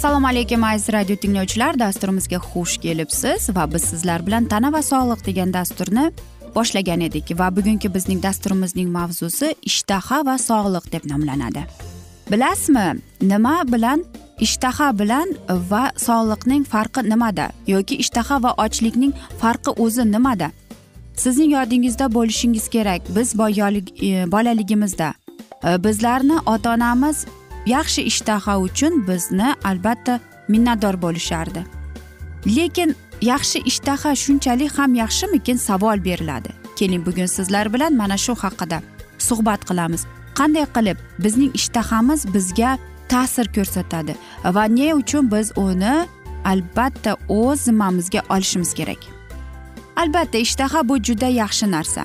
assalomu alaykum aziz radio tinglovchilar. Dasturimizga xush kelibsiz va biz sizlar bilan tana va sog'liq degan dasturni boshlagan edik va bugungi bizning dasturimizning mavzusi ishtaha va sog'liq deb nomlanadi. Bilasizmi nima bilan ishtaha bilan va sog'liqning farqi nimada yoki ishtaha va ochlikning farqi o'zi nimada? Sizning yodingizda bo'lishingiz kerak. Biz e, bolaligimizda e, bizlarni ota onamiz yaxshi ishtaha uchun bizni albatta minnatdor bo'lishardi. Lekin yaxshi ishtaha shunchalik ham yaxshimikin savol beriladi. Keling bugun sizlar bilan mana shu haqida suhbat qilamiz. Qanday qilib bizning ishtahamiz bizga ta'sir ko'rsatadi va ne uchun biz uni albatta o'z zimmamizga olishimiz kerak? Albatta ishtaha bu juda yaxshi narsa.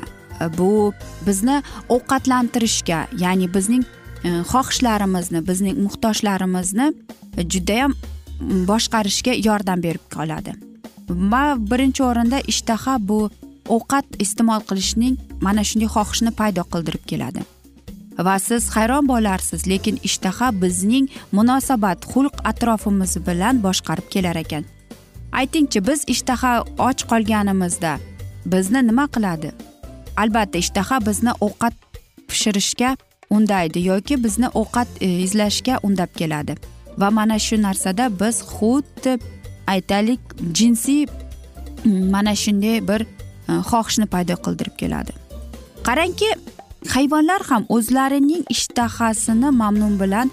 Bu bizni ovqatlantirishga ya'ni bizning Э, xohishlarimizni bizning muhtojlarimizni judayam mm, boshqarishga yordam berib qoladi. Va birinchi o'rinda ishtaha bu ovqat iste'mol qilishning mana shunday xohishni paydo qildirib keladi. Va siz hayron bo'larsiz lekin ishtaha bizning munosabat xulq atrofimiz bilan boshqarib kelar ekan. Aytingchi biz ishtaha och qolganimizda bizni nima qiladi? Albatta ishtaha bizni ovqat pishirishga undaydi yoki bizni ovqat e, izlashga undab keladi. Va mana shu narsada biz xuddi aytaylik jinsiy mm, mana shunday bir e, xohishni paydo qildirib keladi. Qarangki hayvonlar ham o'zlarining ishtahasini mamnun bilan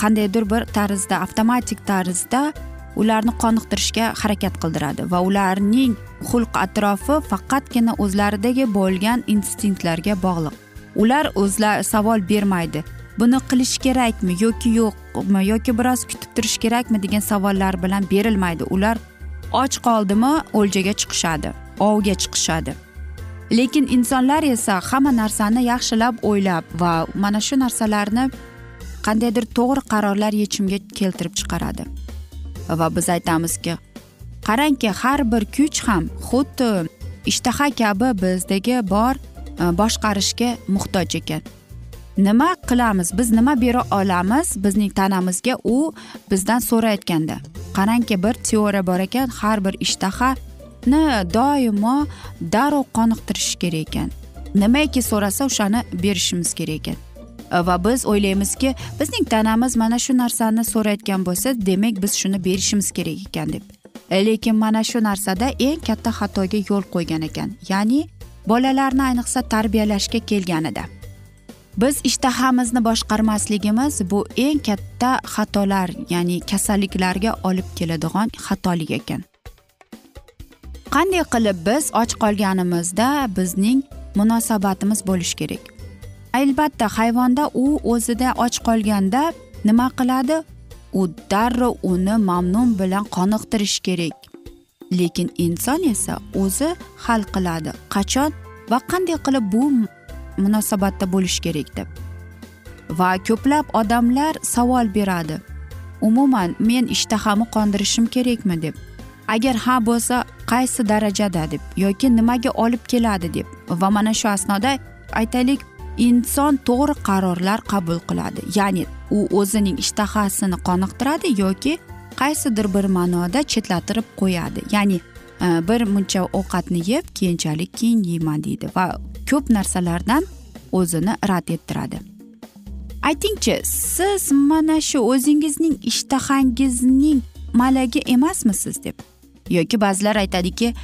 qandaydir bir tarzda avtomatik tarzda ularni qoniqtirishga harakat qildiradi. Va ularning xulq atrofi faqatgina o'zlaridagi bo'lgan instinktlarga bog'liq. Ular o'zlar savol bermaydi. Buni qilish kerakmi yoki yo'qmi yoki biroz kutib turish kerakmi degan savollar bilan berilmaydi. Ular och qoldimi o'ljaga chiqishadi ovga chiqishadi. Lekin insonlar esa hamma narsani yaxshilab o'ylab va mana shu narsalarni qandaydir to'g'ri qarorlar yechimga keltirib chiqaradi. Va biz aytamizki qarangki har bir kuch ham xuddi ishtaha kabi bizdagi bor E, boshqarishga muhtoj ekan. Nima qilamiz? Biz nima bera olamiz? Bizning tanamizga u bizdan so'rayotganda. Qarangki bir teoriya bor ekan har bir ishtahani doimo darrov qoniqtirish kerak ekan. Nimaki so'rasa o'shani berishimiz kerak ekan. E, va biz o'ylaymizki bizning tanamiz mana shu narsani so'rayotgan bo'lsa demak biz shuni berishimiz kerak ekan deb. Lekin mana shu narsada eng katta xatoga yo'l qo'ygan ekan. Ya'ni bolalarni ayniqsa tarbiyalashga kelganida. Biz ishtahamizni boshqarmasligimiz bu eng katta xatolar ya'ni kasalliklarga olib keladigan xatolik ekan. Qanday qilib biz och qolganimizda bizning munosabatimiz bo'lishi kerak? Albatta hayvonda u o'zida och qolganda nima qiladi? U darrov uni mamnun bilan qoniqtirish kerak. Lekin inson esa o'zi hal qiladi. Qachon va qanday qilib bu munosabatda bo'lish kerak deb. Va ko'plab odamlar savol beradi. Umuman men ishtahamni qondirishim kerakmi deb. Agar ha bo'lsa qaysi darajada deb yoki nimaga olib keladi deb. Va mana shu asnoda aytaylik inson to'g'ri qarorlar qabul qiladi. Ya'ni u o'zining ishtahasini qoniqtiradi yoki qaysidir bir ma'noda chetlatirib qo'yadi. Ya'ni e, bir muncha ovqatni yeb keyinchalik keyin yeyman deydi va ko'p narsalardan o'zini rad ettiradi. Aytingchi siz mana shu o'zingizning ishtahangizning malagi emasmisiz deb? Yoki ba'zilar aytadiki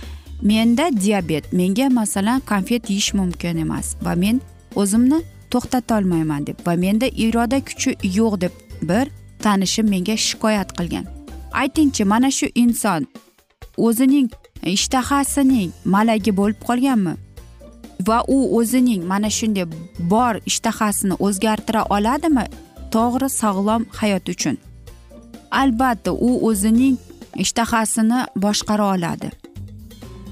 menda diabet menga masalan konfet yeyish mumkin emas va men o'zimni to'xtatolmayman deb va menda iroda kuchi yo'q deb bir tanishim menga shikoyat qilgan. Aytingchi mana shu inson o'zining ishtahasining malagi bo'lib qolganmi? Va u o'zining mana shunday bor ishtahasini o'zgartira oladimi to'g'ri sog'lom hayot uchun? Albatta u o'zining ishtahasini boshqara oladi.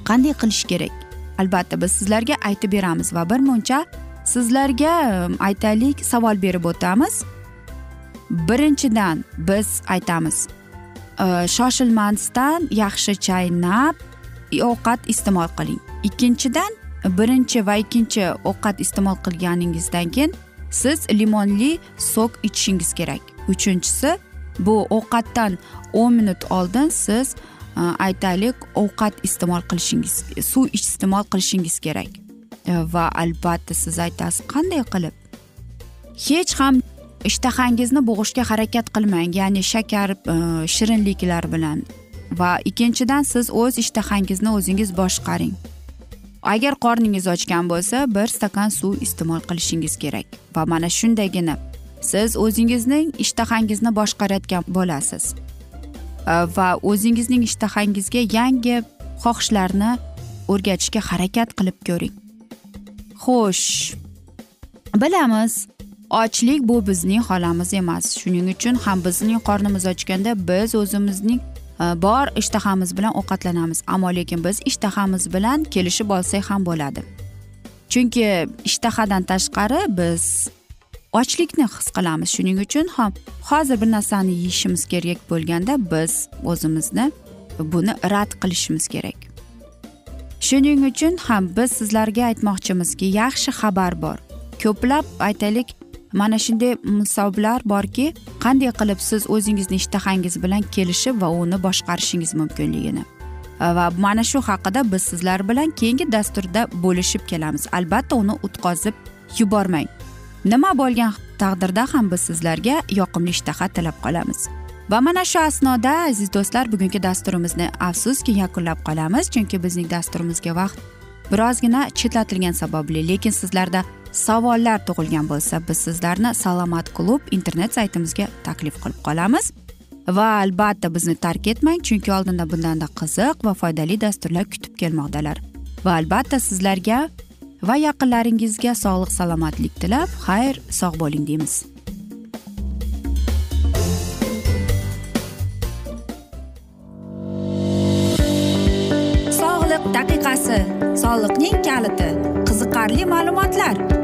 Qanday qilish kerak? Albatta biz sizlarga aytib beramiz va bir muncha sizlarga aytaylik savol berib o'tamiz. Birinchidan biz aytamiz shoshilmasdan yaxshi chaynab ovqat iste'mol qiling ikkinchidan birinchi va ikkinchi ovqat iste'mol qilganingizdan keyin siz limonli sok ichishingiz kerak uchinchisi bu ovqatdan o'n minut oldin siz aytaylik ovqat iste'mol qilishingiz suv iste'mol qilishingiz kerak va albatta siz aytasiz qanday qilib hech ham ishtahangizni bo'g'ishga harakat qilmang. Ya'ni shakar e, shirinliklar bilan. Va ikkinchidan siz o'z ishtahangizni o'zingiz boshqaring. Agar qorningiz ochgan bo'lsa bir stakan suv iste'mol qilishingiz kerak. Va mana shundagina siz o'zingizning ishtahangizni boshqarayotgan bo'lasiz. E, va o'zingizning ishtahangizga yangi xohishlarni o'rgatishga harakat qilib ko'ring. Xo'sh bilamiz ochlik bu bizning xolamiz emas. Shuning uchun ham bizning qornimiz ochganda biz o'zimizning e, bor ishtahamiz bilan ovqatlanamiz. Ammo lekin biz ishtahamiz bilan kelishib olsak ham bo'ladi. Chunki ishtahadan tashqari biz ochlikni his qilamiz. Shuning uchun ham hozir bir narsani yeyishimiz kerak bo'lganda biz o'zimizni buni rad qilishimiz kerak. Shuning uchun ham biz sizlarga aytmoqchimizki yaxshi xabar bor. Ko'plab aytaylik mana shunday misollar borki qanday qilib siz o'zingizni ishtahangiz bilan kelishib va uni boshqarishingiz mumkinligini. Va mana shu haqida biz sizlar bilan keyingi dasturda bo'lishib kelamiz. Albatta uni o'tkazib yubormang. Nima bo'lgan taqdirda ham biz sizlarga yoqimli ishtaha tilab qolamiz. Va mana shu asnoda aziz do'stlar bugungi dasturimizni afsuski yakunlab qolamiz chunki bizning dasturimizga vaqt birozgina chetlatilgani sababli lekin sizlarda savollar tug'ilgan bo'lsa biz sizlarni salomat klub internet saytimizga taklif qilib qolamiz. Va albatta bizni tark etmang chunki oldinda bundanda qiziq va foydali dasturlar kutib kelmoqdalar. Va albatta sizlarga va yaqinlaringizga sog'lik salomatlik tilab xayr sog' bo'ling deymiz. Sog'liq daqiqasi soliqning kaliti qiziqarli ma'lumotlar.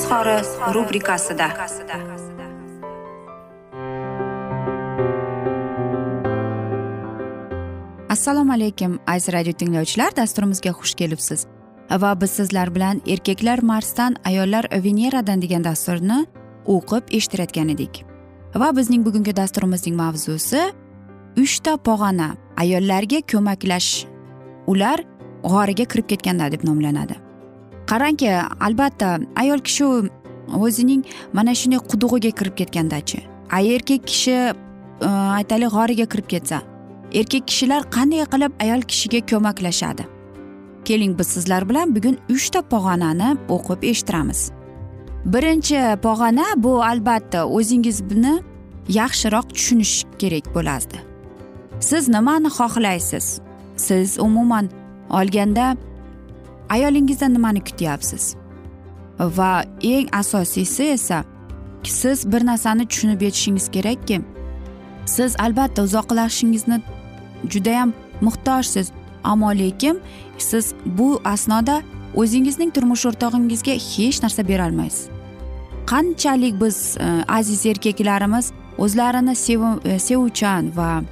izhori rubrikasida. Assalomu alaykum aziz radio tinglovchilar dasturimizga xush kelibsiz. Va biz sizlar bilan erkaklar marsdan ayollar veneradan degan dasturni o'qib eshittirayotgan edik. Va bizning bugungi dasturimizning mavzusi uchta pog'ona ayollarga ko'maklash. Ular g'origa kirib ketganda deb nomlanadi. Qarangki albatta ayol kishi o'zining mana shunday qudug'iga kirib ketgandachi. Erkak kishi e, aytaylik g'origa kirib ketsa erkak kishilar qanday qilib ayol kishiga ko'maklashadi? Keling biz sizlar bilan bugun uchta pog'onani o'qib eshittiramiz. Birinchi pog'ona bu albatta o'zingizni yaxshiroq tushunish kerak bo'ladi. Siz nimani xohlaysiz? Siz umuman olganda ayolingizdan nimani kutyapsiz? Va eng asosiysi esa siz bir narsani tushunib yetishingiz kerakki siz albatta uzoqlashishingizni judayam muhtojsiz. Ammo lekin siz bu asnoda o'zingizning turmush o'rtog'ingizga hech narsa berolmaysiz qanchalik biz e, aziz erkaklarimiz o'zlarini e, sevuvchan va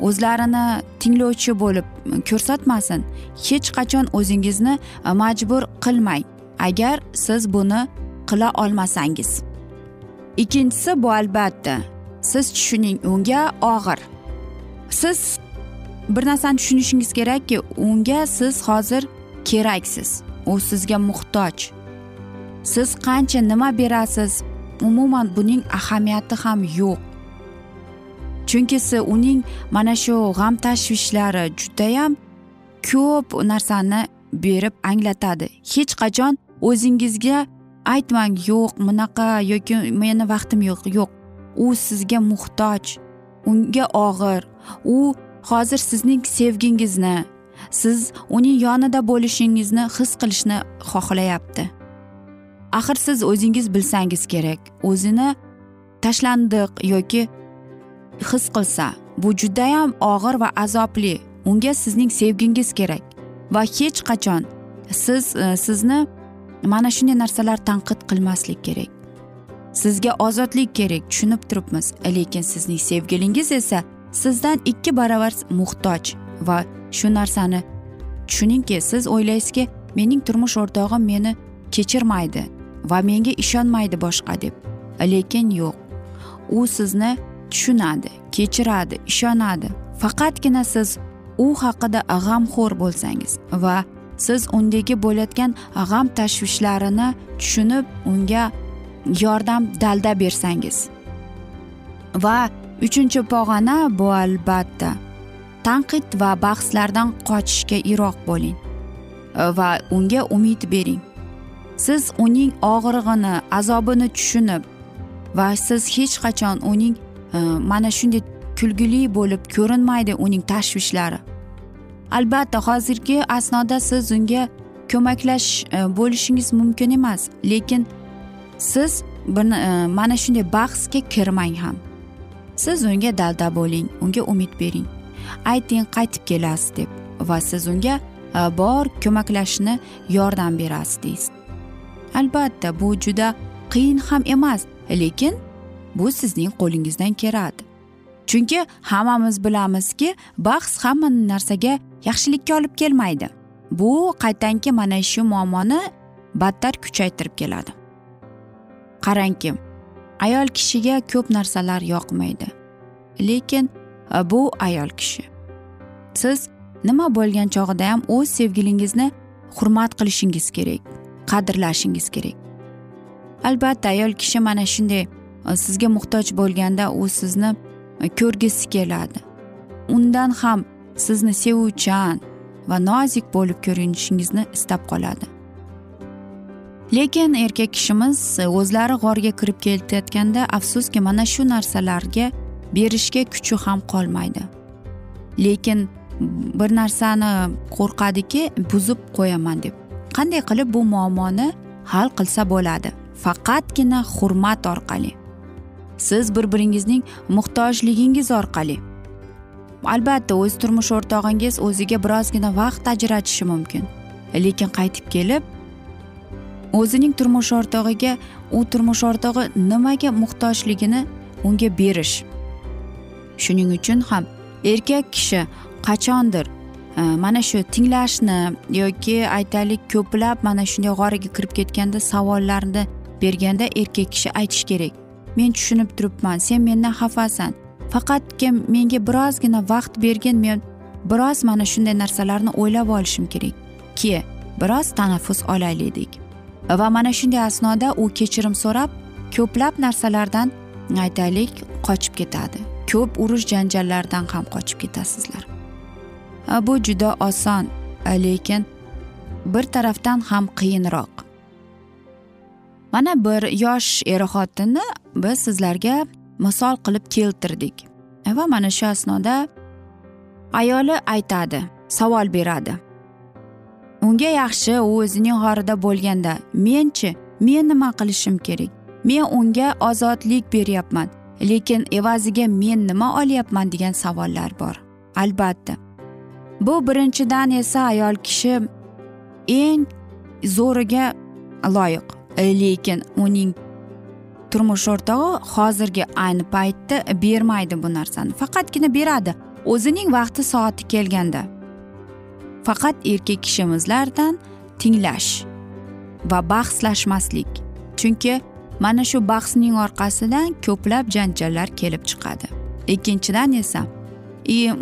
o'zlarini tinglovchi bo'lib ko'rsatmasin. Hech qachon o'zingizni e, majbur qilmang. Agar siz buni qila olmasangiz. Ikkinchisi bu albatta siz tushuning unga og'ir. Siz bir narsani tushunishingiz kerakki unga siz hozir keraksiz. U sizga muhtoj. Siz qancha nima berasiz umuman buning ahamiyati ham yo'q. Chunki siz uning mana shu g'am tashvishlari judayam ko'p narsani berib anglatadi. Hech qachon o'zingizga aytmang yo'q bunaqa yoki meni vaqtim yo'q yo'q. U sizga muhtoj unga og'ir. U hozir sizning sevgingizni siz uning yonida bo'lishingizni his qilishni xohlayapti. Axir siz o'zingiz bilsangiz kerak. O'zini tashlandiq yoki his qilsa bu judayam og'ir va azobli. Unga sizning sevgingiz kerak. Va hech qachon siz e, sizni mana shunday narsalar tanqid qilmaslik kerak. Sizga ozodlik kerak tushunib turibmiz. Lekin sizning sevgilingiz esa sizdan ikki barobar muhtoj. Va shu narsani tushuningki siz o'ylaysizki mening turmush o'rtog'im meni kechirmaydi va menga ishonmaydi boshqa deb. Lekin yo'q. U sizni tushunadi kechiradi ishonadi. Faqatgina siz u haqida g'amxo'r bo'lsangiz va siz undagi bo'layotgan g'am tashvishlarini tushunib unga yordam dalda bersangiz. Va uchinchi pog'ona bu albatta tanqid va bahslardan qochishga iroq bo'ling va unga umid bering. Siz uning og'rig'ini azobini tushunib va siz hech qachon uning Э, mana shunday kulgili bo'lib ko'rinmaydi uning tashvishlari. Albatta hozirgi asnoda siz unga ko'maklash e, bo'lishingiz mumkin emas lekin siz e, mana shunday bahsga kirmang ham. Siz unga dalda bo'ling unga umid bering. Ayting qaytib kelasiz deb va siz unga e, bor ko'maklashishni yordam berasiz deysiz. Albatta bu juda qiyin ham emas lekin bu sizning qo'lingizdan keladi. Chunki hammamiz bilamizki bahs hamma narsaga yaxshilikka olib kelmaydi. Bu qaytanki mana shu muammoni battar kuchaytirib keladi. Qarangki ayol kishiga ko'p narsalar yoqmaydi. Lekin e, bu ayol kishi. Siz nima bo'lgan chog'ida ham o'z sevgilingizni hurmat qilishingiz kerak qadrlashingiz kerak. Albatta ayol kishi mana shunday Э, sizga muhtoj bo'lganda u sizni e, ko'rgisi keladi. Undan ham sizni sevuvchan va nozik bo'lib ko'rinishingizni istab qoladi. Lekin erkak kishimiz e, o'zlari g'orga kirib ketayotganda afsuski mana shu narsalarga berishga kuchi ham qolmaydi. Lekin bir narsani qo'rqadiki buzib qo'yaman deb. Qanday qilib bu muammoni hal qilsa bo'ladi? Faqatgina hurmat orqali. Siz bir biringizning muhtojligingiz orqali. Albatta o'z turmush o'rtog'ingiz o'ziga birozgina vaqt ajratishi mumkin. Lekin qaytib kelib o'zining turmush o'rtog'iga u turmush o'rtog'i nimaga muhtojligini unga berish. Shuning uchun ham erkak kishi qachondir e, mana shu tinglashni yoki aytaylik ko'plab mana shunday g'oraga kirib ketganda savollarni berganda erkak kishi aytishi kerak. Men tushunib turibman sen mendan xafasan. Faqatki menga birozgina vaqt bergin men biroz mana shunday narsalarni o'ylab olishim kerak. Ki biroz tanaffus olaylik. Va mana shunday asnoda u kechirim so'rab ko'plab narsalardan aytaylik qochib ketadi. Ko'p urush janjallardan ham qochib ketasizlar. Bu juda oson lekin bir tarafdan ham qiyinroq. Mana bir yosh er xotinni biz sizlarga misol qilib keltirdik. Va mana shu asnoda ayoli aytadi savol beradi. Unga yaxshi u o'zining g'orida bo'lganda menchi men nima qilishim kerak? Men unga ozodlik beryapman lekin evaziga men nima olyapman degan savollar bor albatta. Bu birinchidan esa ayol kishi eng zo'riga loyiq. Lekin uning turmush o'rtog'i hozirgi ayni paytda bermaydi bu narsani. Faqatgina beradi. O'zining vaqti soati kelganda. Faqat erkak kishimizlardan tinglash va bahslashmaslik. Chunki mana shu bahsning orqasidan ko'plab janjallar kelib chiqadi. Ikkinchidan esa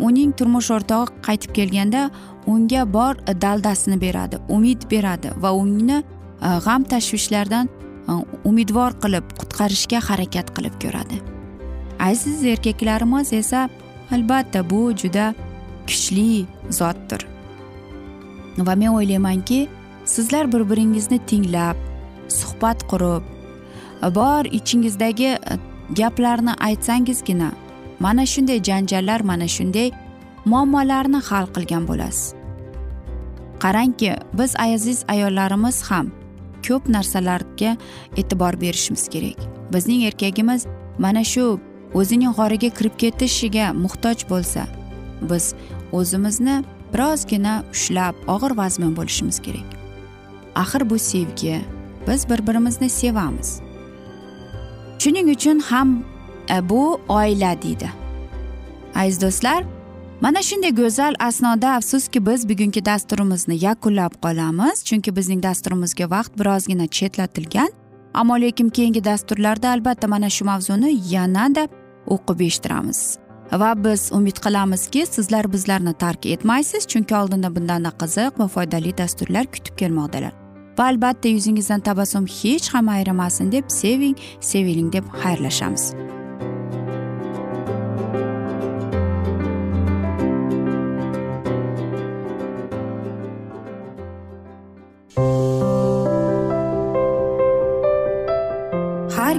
uning turmush o'rtog'i qaytib kelganda unga bor daldasini beradi umid beradi va uni Э, g'am tashvishlardan э, umidvor qilib qutqarishga harakat qilib ko'radi. Aziz erkaklarimiz esa albatta bu juda kuchli zotdir. Va men o'ylaymanki sizlar bir biringizni tinglab suhbat qurib e, bor ichingizdagi e, gaplarni aytsangizgina mana shunday janjallar mana shunday muammolarni hal qilgan bo'lasiz. Qarangki biz aziz ayollarimiz ham ko'p narsalarga e'tibor berishimiz kerak. Bizning erkagimiz mana shu o'zining g'origa kirib ketishiga muhtoj bo'lsa biz o'zimizni birozgina ushlab og'ir vazmin bo'lishimiz kerak. Axir bu sevgi biz bir birimizni sevamiz. Shuning uchun ham e, bu oila deydi. Aziz do'stlar mana shunday go'zal asnoda afsuski biz bugungi dasturimizni yakunlab qolamiz chunki bizning dasturimizga vaqt birozgina chetlatilgan. Ammo lekin keyingi dasturlarda albatta mana shu mavzuni yanada o'qib eshittiramiz. Va biz umid qilamizki sizlar bizlarni tark etmaysiz chunki oldinda bundanda qiziq va foydali dasturlar kutib kelmoqdalar. Va albatta yuzingizdan tabassum hech ham ayrimasin deb seving seviling deb xayrlashamiz.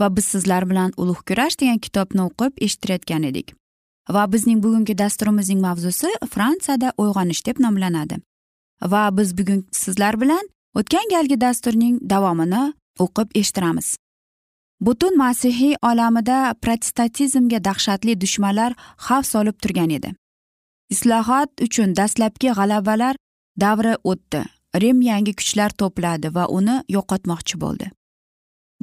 Va biz sizlar bilan ulug' kurash degan kitobni o'qib eshittirayotgan edik. Va bizning bugungi dasturimizning mavzusi fransiyada uyg'onish deb nomlanadi. Va biz bugun sizlar bilan o'tgan galgi dasturning davomini o'qib eshittiramiz. Butun masihiy olamida protestantizmga dahshatli dushmanlar xavf solib turgan edi. Islohot uchun dastlabki g'alabalar davri o'tdi. Rim yangi kuchlar to'pladi va uni yo'qotmoqchi bo'ldi.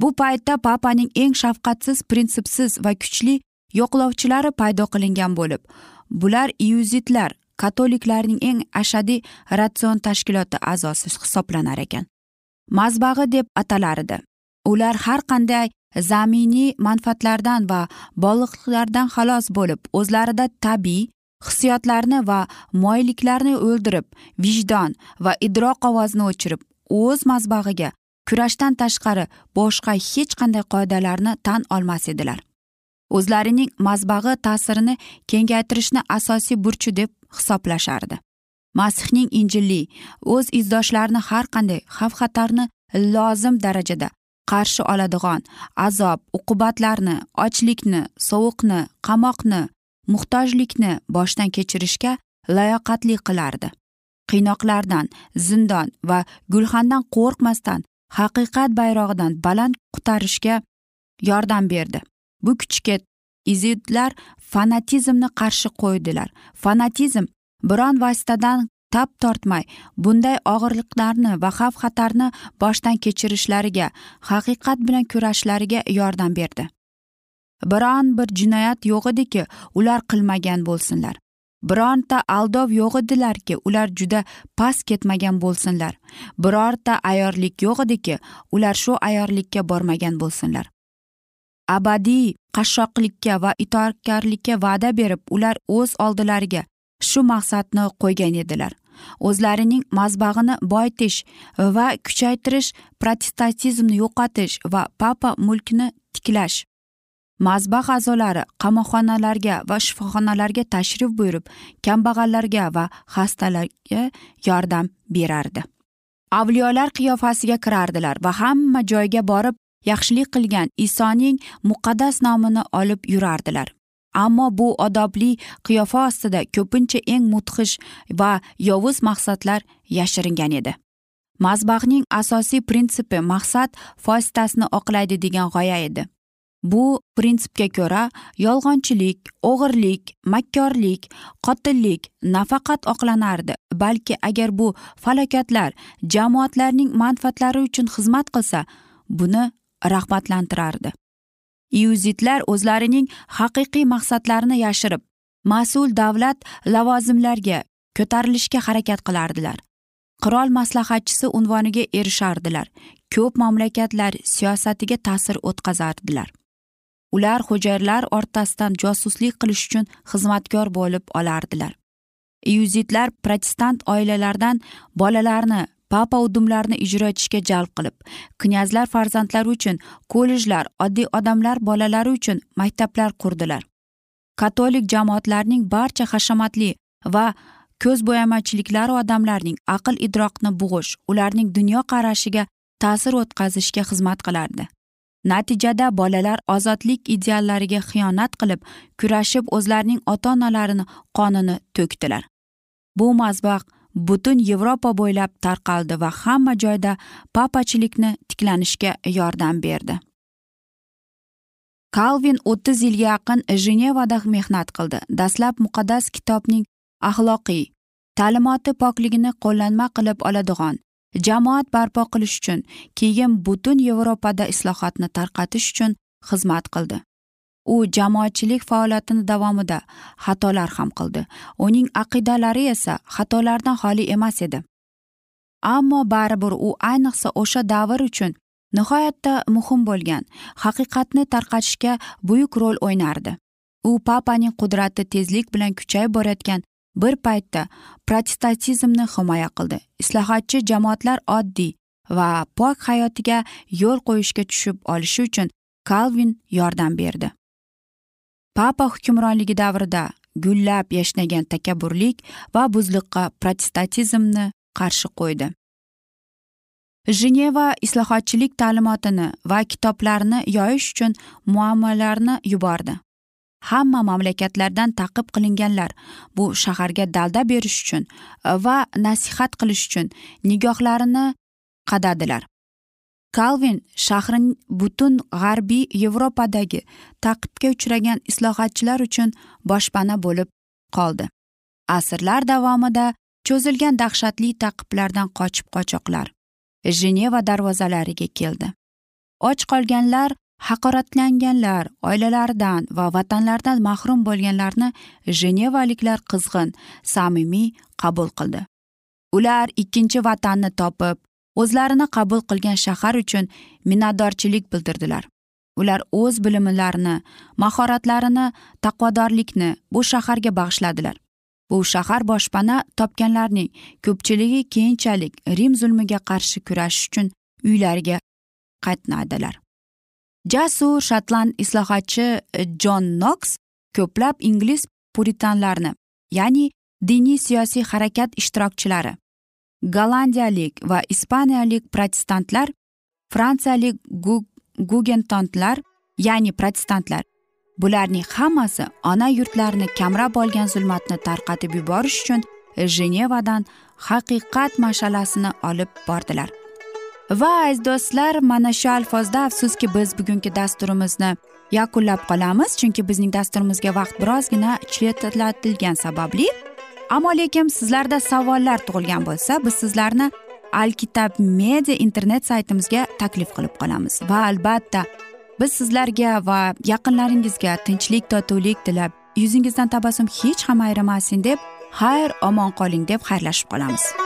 Bu paytda papaning eng shafqatsiz prinsipsiz va kuchli yo'qlovchilari paydo qilingan bo'lib bular iuzitlar katoliklarning eng ashadiy ratsion tashkiloti a'zosi hisoblanar ekan. Mazbag'i deb atalar edi ular har qanday zaminiy manfaatlardan va bog'liqliklardan xalos bo'lib o'zlarida tabiiy hissiyotlarni va moyilliklarni o'ldirib vijdon va idroq ovozini o'chirib o'z mazbag'iga kurashdan tashqari boshqa hech qanday qoidalarni tan olmas edilar. O'zlarining mazbag'i ta'sirini kengaytirishni asosiy burchi deb hisoblashardi. Masihning injilli o'z izdoshlarini har qanday xavf xatarni lozim darajada qarshi oladigan azob uqubatlarni ochlikni sovuqni qamoqni muhtojlikni boshdan kechirishga layoqatli qilardi. Qiynoqlardan zindon va gulxandan qo'rqmasdan haqiqat bayrog'idan baland qutarishga yordam berdi. Bu kuchga izidlar fanatizmni qarshi qo'ydilar. Fanatizm biron vositadan tap tortmay bunday og'irliklarni va xavf xatarni boshdan kechirishlariga haqiqat bilan kurashishlariga yordam berdi. Biron bir jinoyat yo'q ediki ular qilmagan bo'lsinlar. Bironta aldov yo'q edilarki ular juda past ketmagan bo'lsinlar. Birorta ayyorlik yo'q ediki ular shu ayyorlikka bormagan bo'lsinlar. Abadiy qashshoqlikka va itoatkorlikka va'da berib ular o'z oldilariga shu maqsadni qo'ygan edilar. O'zlarining mazbag'ini boyitish va kuchaytirish protestantizmni yo'qotish va papa mulkini tiklash mazbah a'zolari qamoqxonalarga va shifoxonalarga tashrif buyurib kambag'allarga va xastalarga yordam berardi. Avliyolar qiyofasiga kirardilar va hamma joyga borib yaxshilik qilgan isoning muqaddas nomini olib yurardilar. Ammo bu odobli qiyofa ostida ko'pincha eng mudhish va yovuz maqsadlar yashiringan edi. Mazbahning asosiy prinsipi maqsad fositasini oqlaydi degan g'oya edi. Bu prinsipga ko'ra yolg'onchilik o'g'irlik makkorlik qotillik nafaqat oqlanardi balki agar bu falokatlar jamoatlarning manfaatlari uchun xizmat qilsa buni rag'batlantirardi. Iuzitlar o'zlarining haqiqiy maqsadlarini yashirib mas'ul davlat lavozimlariga ko'tarilishga harakat qilardilar. Qirol maslahatchisi unvoniga erishardilar ko'p mamlakatlar siyosatiga ta'sir o'tkazardilar. Ular xo'jayinlar o'rtasidan josuslik qilish uchun xizmatkor bo'lib olardilar. Iuzitlar protestant oilalardan bolalarni papa udumlarni ijro etishga jalb qilib knyazlar farzandlari uchun kollejlar oddiy odamlar bolalari uchun maktablar qurdilar. Katolik jamoatlarning barcha hashamatli va ko'zbo'yamachiliklari odamlarning aql idroqni bug'ish ularning dunyoqarashiga ta'sir o'tkazishga xizmat qilardi. Natijada bolalar ozodlik ideallariga xiyonat qilib kurashib o'zlarining ota onalarini qonini to'kdilar. Bu mazbaq butun yevropa bo'ylab tarqaldi va hamma joyda papachilikni tiklanishga yordam berdi. Kalvin o'ttiz yilga yaqin jenevada mehnat qildi. Dastlab muqaddas kitobning axloqiy ta'limoti pokligini qo'llanma qilib oladigan jamoat barpo qilish uchun keyin butun yevropada islohotni tarqatish uchun xizmat qildi. U jamoatchilik faoliyatini davomida xatolar ham qildi. Uning aqidalari esa xatolardan xoli emas edi. Ammo baribir u ayniqsa o'sha davr uchun nihoyatda muhim bo'lgan haqiqatni tarqatishga buyuk rol o'ynardi. U papaning qudrati tezlik bilan kuchayib borayotgan bir paytda protestantizmni himoya qildi. Islohotchi jamoatlar oddiy va pok hayotiga yo'l qo'yishga tushib olishi uchun kalvin yordam berdi. Papa hukmronligi davrida gullab yashnagan takabburlik va buzliqqa protestantizmni qarshi qo'ydi. Jeneva islohotchilik ta'limotini va kitoblarni yoyish uchun muammolarni yubordi. Hamma mamlakatlardan taqib qilinganlar bu shaharga dalda berish uchun e, va nasihat qilish uchun nigohlarini qadadilar. Kalvin shahrin butun g'arbiy yevropadagi taqibga uchragan islohotchilar uchun boshpana bo'lib qoldi. Asrlar davomida cho'zilgan dahshatli taqiblardan qochib qochoqlar jeneva darvozalariga keldi. Och qolganlar haqoratlanganlar oilalaridan va vatanlaridan mahrum bo'lganlarni jenevaliklar qizg'in samimiy qabul qildi. Ular ikkinchi vatanni topib o'zlarini qabul qilgan shahar uchun minnatdorchilik bildirdilar. Ular o'z bilimlarini mahoratlarini taqvodorlikni bu shaharga bag'ishladilar. Bu shahar boshpana topganlarning ko'pchiligi keyinchalik rim zulmiga qarshi kurashish uchun uylariga qaytnadilar jasur shotland islohotchi e, jon noks ko'plab ingliz puritanlarni ya'ni diniy siyosiy harakat ishtirokchilari gollandiyalik va ispaniyalik protestantlar fransiyalik gugentantlar ya'ni protestantlar. Bularning hammasi ona yurtlarini kamrab olgan zulmatni tarqatib yuborish uchun jenevadan haqiqat mashalasini olib bordilar. Va aziz do'stlar mana shu alfozda afsuski biz bugungi dasturimizni yakunlab qolamiz chunki bizning dasturimizga vaqt birozgina chetlatilgani sababli. Ammo lekin sizlarda savollar tug'ilgan bo'lsa biz sizlarni alkitab media internet saytimizga taklif qilib qolamiz. Va albatta biz sizlarga va yaqinlaringizga tinchlik totuvlik tilab yuzingizdan tabassum hech ham ayrimasin deb xayr omon qoling deb xayrlashib qolamiz.